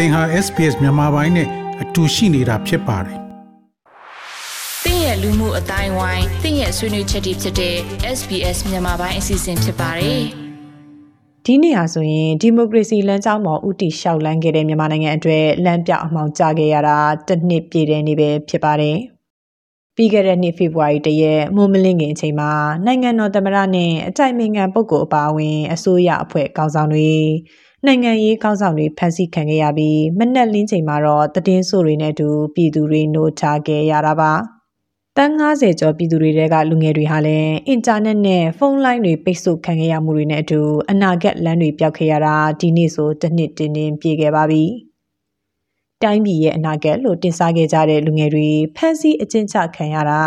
သင်ဟာ SPS မြန်မာပိုင်းနဲ့အတူရှိနေတာဖြစ်ပါတယ်။သင်ရဲ့လူမှုအတိုင်းဝိုင်းသင်ရဲ့ဆွေးနွေးချက်တွေဖြစ်တဲ့ SBS မြန်မာပိုင်းအစီအစဉ်ဖြစ်ပါတယ်။ဒီနေ့ဟာဆိုရင်ဒီမိုကရေစီလမ်းကြောင်းပေါ်ဥတီလျှောက်လန်းခဲ့တဲ့မြန်မာနိုင်ငံအတွက်လမ်းပြောင်အမှောင်ကျခဲ့ရတာတစ်နှစ်ပြည့်တဲ့နေ့ပဲဖြစ်ပါတယ်။ပြီးခဲ့တဲ့နှစ်ဖေဖော်ဝါရီတရက်မိုးမလင်းခင်အချိန်မှာနိုင်ငံတော်သမ္မတနဲ့အကြိုက်မင်ငံပုဂ္ဂိုလ်အပါအဝင်အစိုးရအဖွဲ့ခေါင်းဆောင်တွေ နိုင်ငံရေးခေါင်းဆောင်တွေဖမ်းဆီးခံခဲ့ရပြီးမနက်လင်းချိန်မှာတော့တည်င်းဆိုတွေနဲ့အတူပြည်သူတွေနှိုးချခဲ့ရတာပါတန်း90ကျော်ပြည်သူတွေကလူငယ်တွေဟာလည်းအင်တာနက်နဲ့ဖုန်းလိုင်းတွေပိတ်ဆို့ခံခဲ့ရမှုတွေနဲ့အတူအနာဂတ်လမ်းတွေပျောက်ခဲ့ရတာဒီနေ့ဆိုတစ်နှစ်တင်းတင်းပြည့်ခဲ့ပါပြီ။တိုင်းပြည်ရဲ့အနာဂတ်လို့တင်စားခဲ့ကြတဲ့လူငယ်တွေဖမ်းဆီးအကျဉ်းချခံရတာ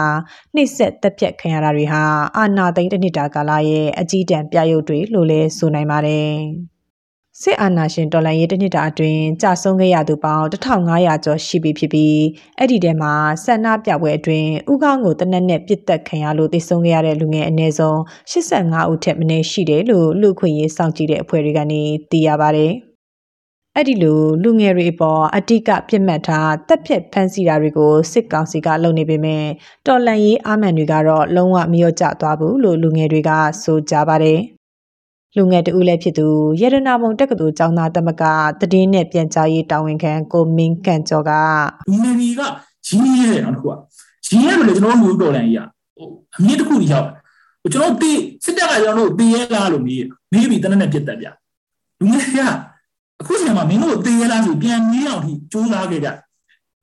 နှိပ်စက်တပ်ဖြတ်ခံရတာတွေဟာအာဏာသိမ်းတစ်နှစ်တာကာလရဲ့အကြီးတန်းပြရုပ်တွေလို့လည်းဆိုနိုင်ပါတယ်။ စစ်အာဏာရှင်တော်လှန်ရေးတစ်နှစ်တာအတွင်းကြာဆုံးခဲ့ရသူပေါင်း1500ကျော်ရှိပြီဖြစ်ပြီးအဲ့ဒီထဲမှာဆန္ဒပြပွဲအတွင်းဥကောင်းကိုတနက်နဲ့ပြစ်တက်ခံရလို့သေဆုံးခဲ့ရတဲ့လူငယ်အနည်းဆုံး85ဦးထက်မနည်းရှိတယ်လို့လူခွင့်ရေးစောင့်ကြည့်တဲ့အဖွဲ့တွေကနေသိရပါတယ်။အဲ့ဒီလိုလူငယ်တွေအပေါ်အတိကပြစ်မှတ်ထားတက်ဖြတ်ဖမ်းဆီးတာတွေကိုစစ်ကောင်စီကလုပ်နေပေမဲ့တော်လန်ရေးအာမန်တွေကတော့လုံးဝမလျော့ကျသွားဘူးလို့လူငယ်တွေကဆိုကြပါတယ်။ လူငယ်တဦးလည်းဖြစ်သူရတနာမုံတက္ကသိုလ်ကျောင်းသားတမကတည်င်းနဲ့ပြန်ကြားရေးတာဝန်ခံကိုမင်းကန်ကျော်ကလူငယ်တွေကရင်းရဲတယ်နော်တခုကရင်းရဲတယ်ကျွန်တော်တို့မျိုးတော်လန်ကြီးอ่ะဟိုအမြင့်တစ်ခုကြီးရောက်ဟိုကျွန်တော်တေးစစ်တပ်ကကျွန်တော်တို့တေးရဲလားလို့မေးမေးပြီးတနက်နဲ့ပြတ်တက်ပြလူငယ်တွေကအခုချိန်မှာမင်းတို့တေးရလားဆိုပြန်မြင်းအောင်ထိစူးစားခဲ့ကြ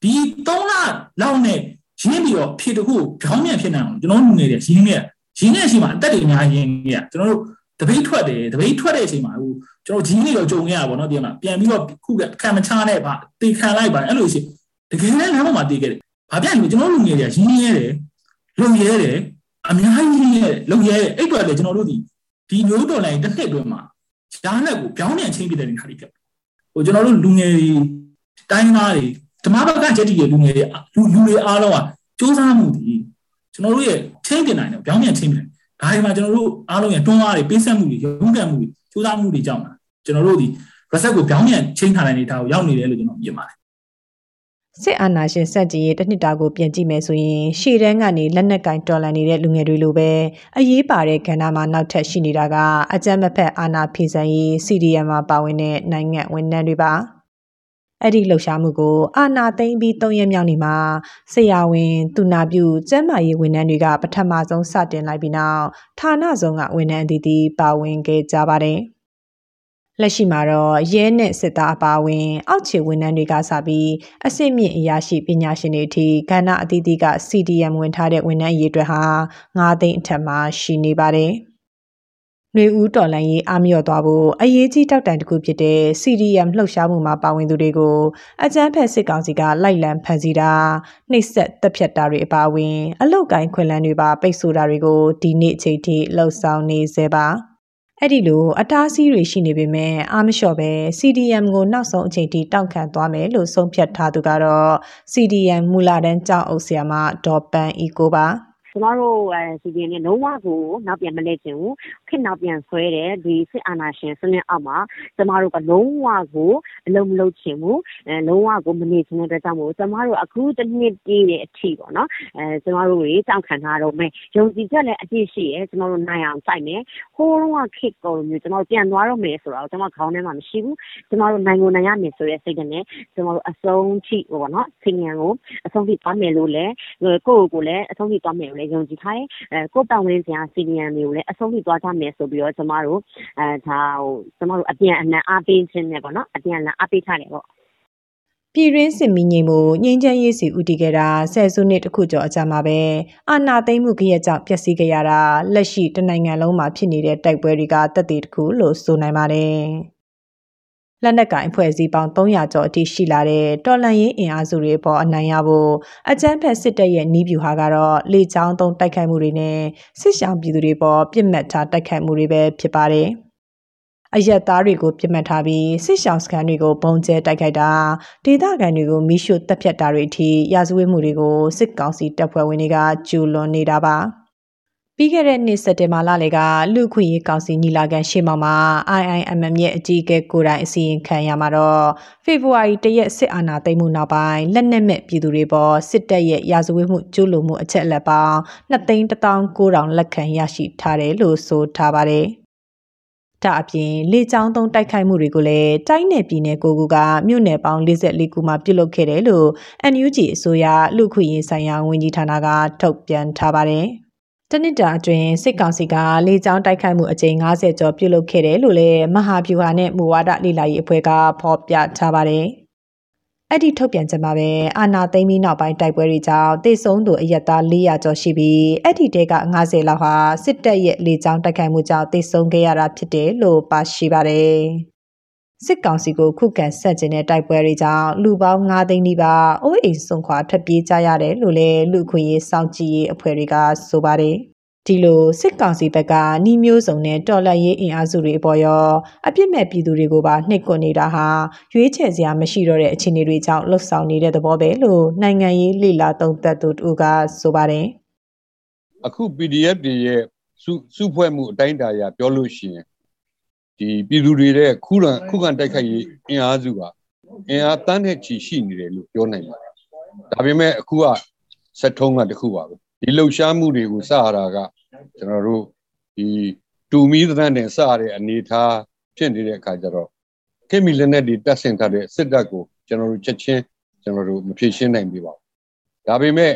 ဒီ3လလောက်နဲ့ရင်းပြီးတော့ဖြေတခုခေါင်းမြန်ဖြစ်နေအောင်ကျွန်တော်လူငယ်တွေရင်းခဲ့ရင်းတဲ့အချိန်မှာအသက်တွေအများကြီးရင်းခဲ့ကျွန်တော်တို့ တပိတ်ထွက်တယ်တပိတ်ထွက်တဲ့အချိန်မှာဟိုကျွန်တော်ဂျင်းတွေတော့ကြုံခဲ့ရပါတော့ဒီမှာပြန်ပြီးတော့ခုကခံမချနဲ့ဗာတေခံလိုက်ပါအဲ့လိုရှိတကယ်လည်းလမ်းပေါ်မှာတေးခဲ့တယ်ဘာပြန်လို့ကျွန်တော်လူငယ်တွေကရင်းရဲတယ်လုံရဲတယ်အများကြီးရင်းရဲလုံရဲအဲ့အတွက်လည်းကျွန်တော်တို့ဒီဒီမျိုးတော်လိုင်းတစ်နှစ်အတွင်းမှာရှားနဲ့ကိုပြောင်းပြန်ချင်းပြတဲ့နေရာတွေဖြစ်ဟိုကျွန်တော်တို့လူငယ်တွေတိုင်းသားတွေဓမ္မဘက်ကချက်တည်ရဲ့လူငယ်တွေလူလူတွေအားလုံးကစူးစမ်းမှုဒီကျွန်တော်တို့ရဲ့ချင်းတင်နိုင်တယ်ပြောင်းပြန်ချင်းပြန် ဒါဒီမှာကျွန်တော်တို့အားလုံးရဲ့တွန်းအားတွေပေးဆက်မှုတွေရုန်းကန်မှုတွေစူးစမ်းမှုတွေကြောင့်ကျွန်တော်တို့ဒီ reset ကိုပြောင်းပြန်ချင်းထားတဲ့အနေအထားကိုရောက်နေတယ်လို့ကျွန်တော်မြင်ပါတယ်စစ်အာဏာရှင်စက်ကြီးရဲ့တနှစ်တာကိုပြန်ကြည့်မယ်ဆိုရင်ရှေ့တန်းကနေလက်နက်ကင်တော်လှန်နေတဲ့လူငယ်တွေလိုပဲအရေးပါတဲ့ကဏ္ဍမှာနောက်ထပ်ရှိနေတာကအကြမ်းမဖက်အာဏာဖီဆန်ရေး CDM မှာပါဝင်တဲ့နိုင်ငံဝန်ထမ်းတွေပါ အဲ့ဒီလှုပ်ရှားမှုကိုအာနာသိမ့်ပြီး၃ရက်မြောက်နေ့မှာဆရာဝန်သူနာပြုကျန်းမာရေးဝန်ထမ်းတွေကပထမဆုံးစတင်လိုက်ပြီးနောက်ဌာနဆောင်ကဝန်ထမ်းအသီးသီးပါဝင်ခဲ့ကြပါတယ်။လက်ရှိမှာတော့ရဲနဲ့စစ်သားအပါအဝင် အောက်ခြေဝန်ထမ်းတွေကစပြီးအဆင့်မြင့်အရာရှိပညာရှင်တွေအထိကဏ္ဍအသီးသီးက CDM ဝင်ထားတဲ့ဝန်ထမ်းအရေးအတွက်ဟာ9သိန်းအထက်မှာရှိနေပါတယ်။ နှွေဦးတော်လိုင်းရေးအားမလျော့သွားဖို့အရေးကြီးတောက်တိုင်တစ်ခုဖြစ်တဲ့ CDM လှုပ်ရှားမှုမှာပါဝင်သူတွေကိုအကြမ်းဖက်စစ်ကောင်စီကလိုက်လံဖမ်းဆီးတာနှိပ်စက်တပ်ဖြတ်တာတွေအပါအဝင် အလုတ်ကိုင်းခွင်လန်းတွေပါပိတ်ဆို့တာတွေကိုဒီနေ့အချိန်ထိလှုပ်ဆောင်နေစေပါ။အဲ့ဒီလိုအတားအဆီးတွေရှိနေပေမဲ့အာမလျှော့ပဲ CDM ကိုနောက်ဆုံးအချိန်ထိတောက်ခံသွားမယ်လို့ဆုံးဖြတ်ထားသူကတော့ CDM မူလာတန်းကြောက်အုပ်ဆရာမဒေါ်ပန်အီကိုပါကျမတို့အဲစီဒီနဲ့လုံးဝကိုနောက်ပြန်မလဲခြင်းဘူးခေတ်နောက်ပြန်ဆွဲတယ်ဒီစစ်အာဏာရှင်စနစ်အောက်မှာကျမတို့ကလုံးဝကိုအလုံးမလုံးခြင်းဘူးအဲလုံးဝကိုမနေခြင်းတဲ့အတွက်ကြောင့်မို့ကျမတို့အခုတစ်နှစ်ပြည့်တဲ့အထိပေါ့နော်အဲကျမတို့တွေတောက်ခံထားတော့မယ်ယုံကြည်ချက်လည်းအပြည့်ရှိရဲကျမတို့နိုင်အောင်စိုက်မယ်ဟိုးတော့ခေတ်ကိုမျိုးကျမတို့ပြန်သွားတော့မယ်ဆိုတော့ကျမခေါင်းထဲမှာမရှိဘူးကျမတို့နိုင်ကိုနိုင်ရမယ်ဆိုတဲ့စိတ်နဲ့ကျမတို့အဆုံးထိပေါ့နော်ဆင်ញံကိုအဆုံးထိသွားမယ်လို့လည်းကိုယ့်ကိုယ်လည်းအဆုံးထိသွားမယ်လို့လည်းယုံကြည်ထားတယ်။ကိုယ့်ပတ်ဝန်းကျင်က CDM တွေကိုလည်းအဆုံးထိသွားကြမယ်ဆိုပြီးတော့ကျမတို့ဒါကျမတို့အပြန်အလှန်အားပေးခြင်းနဲ့ပေါ့နော်။အပြန်အလှန်အားပေးထားတယ်ပေါ့။ပြည်တွင်းစစ်မီးငြိမ်မှုငြိမ်းချမ်းရေးစီဦးတည်ခဲ့တာဆယ်စုနှစ်တခုကျော်အကြာမှာပဲအာဏာသိမ်းမှုကြရကြောင့်ပျက်စီးခဲ့ရတာလက်ရှိတနိုင်ငံလုံးမှာဖြစ်နေတဲ့တိုက်ပွဲတွေကတက်တည်တခုလို့ဆိုနိုင်ပါတယ်။ လက်နက်ကင်အဖွဲ့အစည်းပေါင်း300ကျော်အထိရှိလာတဲ့တော်လန်ရေးအင်အားစုတွေပေါ်အနိုင်ရဖို့အကြမ်းဖက်စစ်တပ်ရဲ့နီးဗျူဟာကတော့လေကြောင်းသုံးတိုက်ခိုက်မှုတွေနဲ့စစ်ရှောင်းပြည်သူတွေပေါ်ပြစ်မှတ်ထားတိုက်ခိုက်မှုတွေပဲဖြစ်ပါတယ်။အရက်သားတွေကိုပြစ်မှတ်ထားပြီးစစ်ရှောင်းစခန်းတွေကိုပုံကျဲတိုက်ခိုက်တာဒေသခံတွေကိုမိရှုတပ်ဖြတ်တာတွေအထိရာဇဝတ်မှုတွေကိုစစ်ကောင်စီတပ်ဖွဲ့ဝင်တွေကကျူးလွန်နေတာပါ။ ပြီးခဲ့တဲ့နှစ်စက်တင်ဘာလလေကလူခွင့်ရေးကောင်စီညီလာခံရှေ့မှောက်မှာ IIMM ရဲ့အကြီးအကဲကိုယ်တိုင်အစီရင်ခံရမှာတော့ဖေဖော်ဝါရီတရက်စစ်အာဏာသိမ်းမှုနောက်ပိုင်းလက်နက်မဲ့ပြည်သူတွေပေါ်စစ်တပ်ရဲ့ရာဇဝတ်မှုကျူးလွန်မှုအချက်အလက်ပေါင်း2,19000လက်ခံရရှိထားတယ်လို့ဆိုထားပါတယ်။ဒါအပြင်လေကြောင်းသုံးတိုက်ခိုက်မှုတွေကိုလည်းတိုင်းနယ်ပြည်နယ်ကိုကူကမြို့နယ်ပေါင်း44ခုမှာပြုလုပ်ခဲ့တယ်လို့ NUG အစိုးရလူခွင့်ရေးဆိုင်ရာဝန်ကြီးဌာနကထုတ်ပြန်ထားပါတယ်။ တနစ်တာအတွင်းစစ်ကောင်စီကလေကြောင်းတိုက်ခိုက်မှုအကြိမ်90ကျော်ပြုလုပ်ခဲ့တယ်လို့လည်းမဟာဗျူဟာနဲ့မူဝါဒလေ့လာရေးအဖွဲ့ကဖော်ပြထားပါတယ်။အဲ့ဒီထုတ်ပြန်ချက်မှာပဲအာနာသိမ်းပြီးနောက်ပိုင်းတိုက်ပွဲတွေကြောင့်တေဆုံးသူအရက်သား400ကျော်ရှိပြီးအဲ့ဒီတဲက90လောက်ဟာစစ်တပ်ရဲ့လေကြောင်းတိုက်ခိုက်မှုကြောင့်တေဆုံးခဲ့ရတာဖြစ်တယ်လို့ပါရှိပါတယ်။ စစ်ကောင်စီကိုခုခံဆက်ကျင်တဲ့တိုက်ပွဲတွေကြောင့်လူပေါင်း9သိန်းနီးပါးအိုးအိမ်ဆုံးခွာထွက်ပြေးကြရတယ်လို့လည်းလူခွင့်ရေးစောင့်ကြည့်ရေးအဖွဲ့တွေကဆိုပါတယ်ဒီလိုစစ်ကောင်စီဘက်ကနှီးမျိုးစုံနဲ့တော်လှန်ရေးအင်အားစုတွေအပေါ်ရောအပြစ်မဲ့ပြည်သူတွေကိုပါနှိပ်ကွပ်နေတာဟာရွေးချယ်စရာမရှိတော့တဲ့အခြေအနေတွေကြောင့်လှုပ်ဆောင်နေတဲ့သဘောပဲလို့နိုင်ငံရေးလှိလာသုံးသက်သူတို့ကဆိုပါတယ်အခု PDF တွေရဲ့စုစုဖွဲ့မှုအတိုင်းအတာအရပြောလို့ရှိရင် ဒီပြည်သူတွေရဲ့ခုခံခုခံတိုက်ခိုက်ရေးအင်အားစုကအင်အားတန်းတဲ့ချီရှိနေတယ်လို့ပြောနိုင်ပါတယ်ဒါပေမဲ့အခုကဆက်ထုံးကတခုပါပဲဒီလှုပ်ရှားမှုတွေကိုစရတာကကျွန်တော်တို့ဒီတူမီသတဲ့နဲ့စရတဲ့အနေထားဖြစ်နေတဲ့အခါကျတော့ခေမီလက်နက်တွေတက်ဆင်ထားတဲ့စစ်တပ်ကိုကျွန်တော်တို့ချက်ချင်းကျွန်တော်တို့မဖြေရှင်းနိုင်ပြပါဘူးဒါပေမဲ့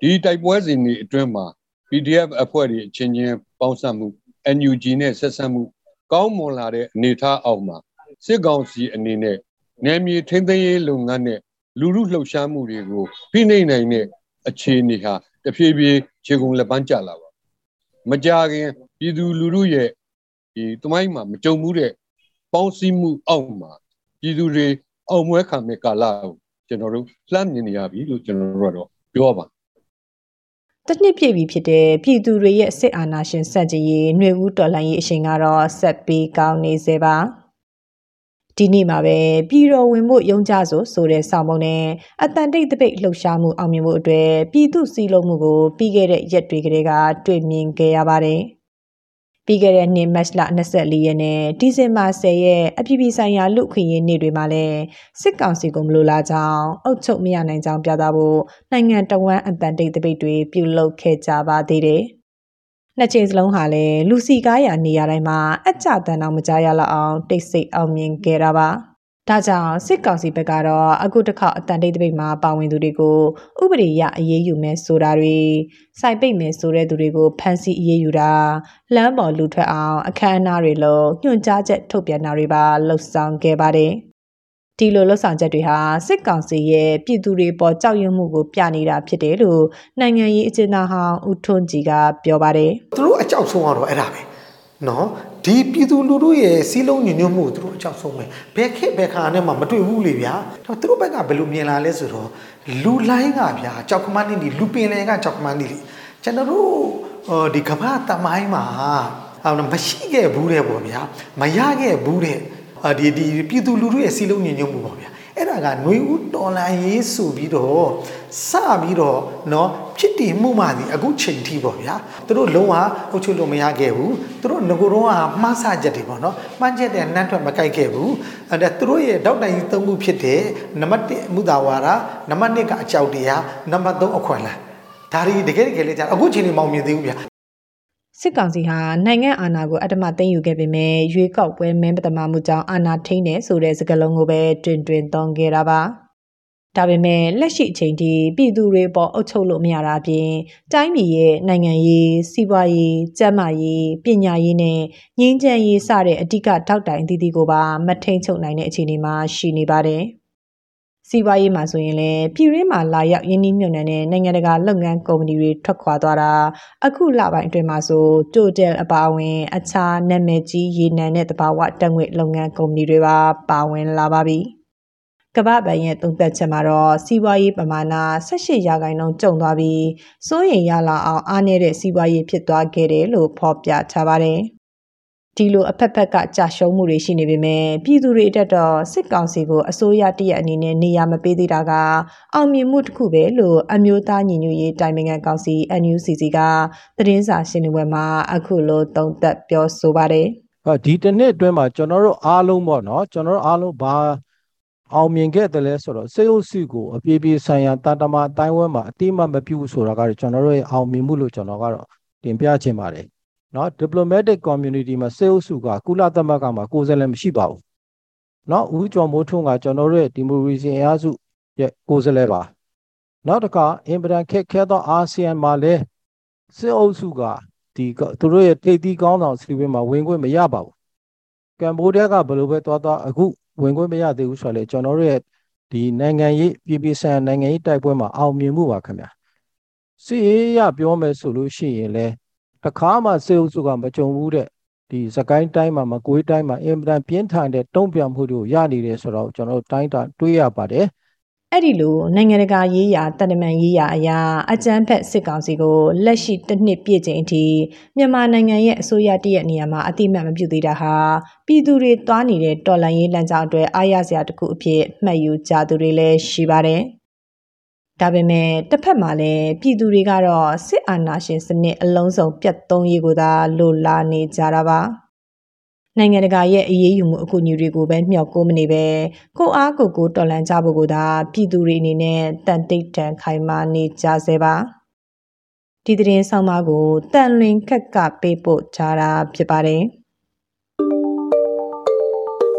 ဒီတိုက်ပွဲစဉ်တွေအတွင်းမှာ PDF အဖွဲ့တွေအချင်းချင်းပေါင်းစပ်မှု NUG နဲ့ဆက်ဆက်မှု ကောင်းမွန်လာတဲ့အနေအထားအောက်မှာစစ်ကောင်စီအနေနဲ့နယ်မြေထိန်းသိမ်းရေးလုပ်ငန်းနဲ့လူမှုလှုပ်ရှားမှုတွေကိုဖိနှိပ်နိုင်တဲ့အခြေအနေဟာတဖြည်းဖြည်းခြေကုံလက်ပန်းကျလာပါမကြခင်ပြည်သူလူထုရဲ့ဒီတမိုင်းမှာမကြုံမှုတဲ့ပေါင်းစည်းမှုအောက်မှာပြည်သူတွေအောင်မွဲခံမဲ့ကာလကိုကျွန်တော်တို့လှမ်းမြင်နေရပြီလို့ကျွန်တော်တို့ကတော့ပြောပါ တနှစ်ပြည့်ပြီဖြစ်တဲ့ပြည်သူတွေရဲ့စစ်အာဏာရှင်စက်ကြီးရေးຫນွေဦးတော်လှန်ရေးအရှင်ကတော့ဆက်ပြီးကောင်းနေစေပါဒီနေ့မှာပဲပြည်တော်ဝင်မှုယုံကြဆိုဆိုတဲ့ဆောင်ပုံနဲ့အတန်တိတ်တပိတ်လှုပ်ရှားမှုအောင်မြင်မှုအတွက်ပြည်သူစည်းလုံးမှုကိုပြီးခဲ့တဲ့ရက်တွေကလေးကတွေ့မြင်ခဲ့ရပါတယ်။ ပြီးခဲ့တဲ့နှစ်မတ်လ24ရက်နဲ့ဒီဇင်ဘာ10ရက်အပြည်ပြည်ဆိုင်ရာလူခွင့်ရေးနေ့တွေမှာလည်းစစ်ကောင်စီကိုမလိုလားကြောင်းအုပ်ချုပ်မရနိုင်ကြောင်းပြသဖို့နိုင်ငံတော်ဝန်အတန်တိတ်တပိတ်တွေပြုလုပ်ခဲ့ကြပါသေးတယ်။နှစ်ချိန်စလုံးဟာလည်းလူစီကားရနေရာတိုင်းမှာအကြတန်အောင်မကြားရလောက်အောင်တိတ်ဆိတ်အောင်မြင်ခဲ့တာပါ။ ဒါကြောင့်စစ်ကောင်စီဘက်ကတော့အခုတစ်ခေါက်အတန်တိတ်တပိတ်မှာပါဝင်သူတွေကိုဥပဒေရအရေးယူမယ်ဆိုတာတွေစိုက်ပိတ်မယ်ဆိုတဲ့သူတွေကိုဖမ်းဆီးအရေးယူတာလမ်းပေါ်လူထွက်အောင်အခမ်းအနားတွေလို့ညွှန်ကြားချက်ထုတ်ပြန်တာတွေပါလှုပ်ဆောင်ခဲ့ပါတယ်ဒီလိုလှုပ်ဆောင်ချက်တွေဟာစစ်ကောင်စီရဲ့ပြည်သူတွေပေါ်ကြောက်ရွံ့မှုကိုပြနေတာဖြစ်တယ်လို့နိုင်ငံရေးအကျဉ်းသားဟောင်းဦးထွန်းကြည်ကပြောပါတယ်သူတို့အကြောက်ဆုံးကတော့အဲ့ဒါပဲနော် ဒီပြည်သူလူထုရဲ့စီးလုံးညညွတ်မှုသူတို့အကြောက်ဆုံးပဲဘယ်ခေတ်ဘယ်ခါနဲ့မှမတွေ့ဘူးလေဗျာတော့သူတို့ဘက်ကဘယ်လိုမြင်လာလဲဆိုတော့လူလိုင်းကဗျာကြောက်ခမန်းနေလူပင်လေကကြောက်ခမန်းနေလေကျွန်တော်တို့ဒီကမ္ဘာတမိုင်းမှာအော်မရှိခဲ့ဘူးတဲ့ပေါ့ဗျာမရခဲ့ဘူးတဲ့ဒီဒီပြည်သူလူထုရဲ့စီးလုံးညညွတ်မှုပေါ့ဗျာ အဲ့ဒါကຫນွေဦးတော်လန်ရေးဆိုပြီးတော့စပြီးတော့เนาะဖြစ်တည်မှုမှဒီအခုချိန်ထိပေါ့ဗျာသူတို့လုံးဝအုပ်ချုပ်လို့မရခဲ့ဘူးသူတို့ငကိုတော့ကမှားဆချက်တွေပေါ့နော်မှန်းချက်တဲ့နှမ်းထွက်မကြိုက်ခဲ့ဘူးအဲ့ဒါသူတို့ရဲ့တောက်တိုင်ကြီးသုံးခုဖြစ်တဲ့နံပါတ်1မူတာဝါဒနံပါတ်2ကအကြောက်တရားနံပါတ်3အခွင့်အလမ်းဒါတွေတကယ်တကယ်လေးကြာအခုချိန်နေမောင်မြင်သေးဘူးဗျာ စစ်ကောင်စီဟာနိုင်ငံအာဏာကိုအတ္တမသိမ်းယူခဲ့ပေမဲ့ရွေးကောက်ပွဲမဲပထမမှုကြောင့်အာဏာထိန်းတယ်ဆိုတဲ့စကားလုံးကိုပဲတွင်တွင်သုံးခဲ့တာပါဒါပေမဲ့လက်ရှိအချိန်ထိပြည်သူတွေပေါ်အုပ်ချုပ်လို့မရတာအပြင်တိုင်းပြည်ရဲ့နိုင်ငံရေးစီးပွားရေးကျန်းမာရေးပညာရေးနဲ့ငြိမ်းချမ်းရေးစတဲ့အဓိကထောက်တိုင်အသီးသီးကိုပါမထိန်ချုပ်နိုင်တဲ့အခြေအနေမှာရှိနေပါတယ်။ စီးပွားရေးမှာဆိုရင်လည်းပြည်ရင်းမှာလာရောက်ယင်းနှိမ့်မြုံနယ်နဲ့နိုင်ငံတကာလုပ်ငန်းကုမ္ပဏီတွေထွက်ခွာသွားတာအခုလပိုင်းအတွင်းမှာဆိုတိုတယ်အပါအဝင် အခြားနာမည်ကြီးရေနံနဲ့တဘာဝတက်ငွေလုပ်ငန်းကုမ္ပဏီတွေပါပါဝင်လာပါပြီ။ကမ္ဘာ့ဘဏ်ရဲ့သုံးသပ်ချက်မှာတော့စီးပွားရေးပမာဏ18ရာခိုင်နှုန်းကျုံသွားပြီးစိုးရိမ်ရလောက်အောင်အားနည်းတဲ့စီးပွားရေးဖြစ်သွားခဲ့တယ်လို့ဖော်ပြထားပါတယ်။ ဒီလိုအဖက်ဖက်ကကြာရှုံးမှုတွေရှိနေပေမဲ့ ပြည်သူတွေအတက်တော့ စစ်ကောင်စီကို အစိုးရတရက်အနေနဲ့ နေရာမပေးသေးတာက အောင်မြင်မှုတစ်ခုပဲလို့ အမျိုးသားညီညွတ်ရေးတိုင်ပင်ခံကောင်စီ NUCC က သတင်းစာရှင်းလင်းပွဲမှာ အခုလို သုံးသပ်ပြောဆိုပါတယ်ဟောဒီတစ်နှစ်အတွင်းမှာ ကျွန်တော်တို့အားလုံးပေါ့နော် ကျွန်တော်တို့အားလုံး ဘာအောင်မြင်ခဲ့တယ်လဲဆိုတော့စေအုပ်စုကို အပြေးပြေးဆိုင်ရာတာတမအတိုင်းဝဲမှာအတိမမပြုဘူးဆိုတာကတော့ ကျွန်တော်တို့ရဲ့ အောင်မြင်မှုလို့ ကျွန်တော်ကတော့ တင်ပြချင်ပါတယ် နော် diplomatic community မှာစေအုပ်စုကကုလသမဂ္ဂမှာကိုယ်စားလှယ်မရှိပါဘူးနော်ဦးကျော်မိုးထွန်းကကျွန်တော်တို့ရဲ့ဒီမိုကရေစီအင်အားစုရဲ့ကိုယ်စားလှယ်ပါနောက်တစ်ခါအင်ပဒန်ခက်ခဲသောအာဆီယံမှာလည်းစေအုပ်စုကဒီကသူတို့ရဲ့ထိပ်သီးကောင်းဆောင်စီဝင်းမှာဝင်ခွင့်မရပါဘူးကမ်ဘောဒီးယားကဘယ်လိုပဲသွားသွားအခုဝင်ခွင့်မရသေးဘူးဆိုတော့လေကျွန်တော်တို့ရဲ့ဒီနိုင်ငံရေးပြည်ပြည်ဆိုင်ရာနိုင်ငံရေးတိုက်ပွဲမှာအောင်မြင်မှုပါခင်ဗျာစီရေးရပြောမယ်ဆိုလို့ရှိရင်လေ တစ်ခါမှစေအုပ်စုကမကြုံဘူးတဲ့ဒီစကိုင်းတိုင်းမှာမကွေးတိုင်းမှာအင်မတန်ပြင်းထန်တဲ့တုံ့ပြန်မှုတွေကိုရနေတယ်ဆိုတော့ကျွန်တော်တို့တိုင်းတာတွေးရပါတယ်အဲ့ဒီလိုနိုင်ငံတကာရေးရာတန်တမန်ရေးရာအရာအကြမ်းဖက်စစ်ကောင်စီကိုလက်ရှိတစ်နှစ်ပြည့်ချိန်အထိမြန်မာနိုင်ငံရဲ့အစိုးရတရက်နေရာမှာအတိအမှတ်မပြုသေးတာဟာပြည်သူတွေတွားနေတဲ့တော်လှန်ရေးလမ်းကြောင်းအတွက်အားရစရာတစ်ခုအဖြစ်မှတ်ယူကြသူတွေလည်းရှိပါတယ်။ ဒါပေမဲ့တစ်ဖက်မှာလည်းပြည်သူတွေကတော့စစ်အာဏာရှင်စနစ်အလုံးစုံပြတ်သုံးရေးကိုသာလိုလားနေကြတာပါ။နိုင်ငံတကာရဲ့အရေးယူမှုအကူအညီတွေကိုပဲမျှော်ကိုမနေပဲကိုအားကိုကိုတော်လန်ကြဖို့ကိုသာပြည်သူတွေအနေနဲ့တန်တိတ်တန်ခိုင်မာနေကြစေပါဒီသတင်းဆောင်မကိုတန်လွင်ခက်ကပေးပို့ကြတာဖြစ်ပါတယ်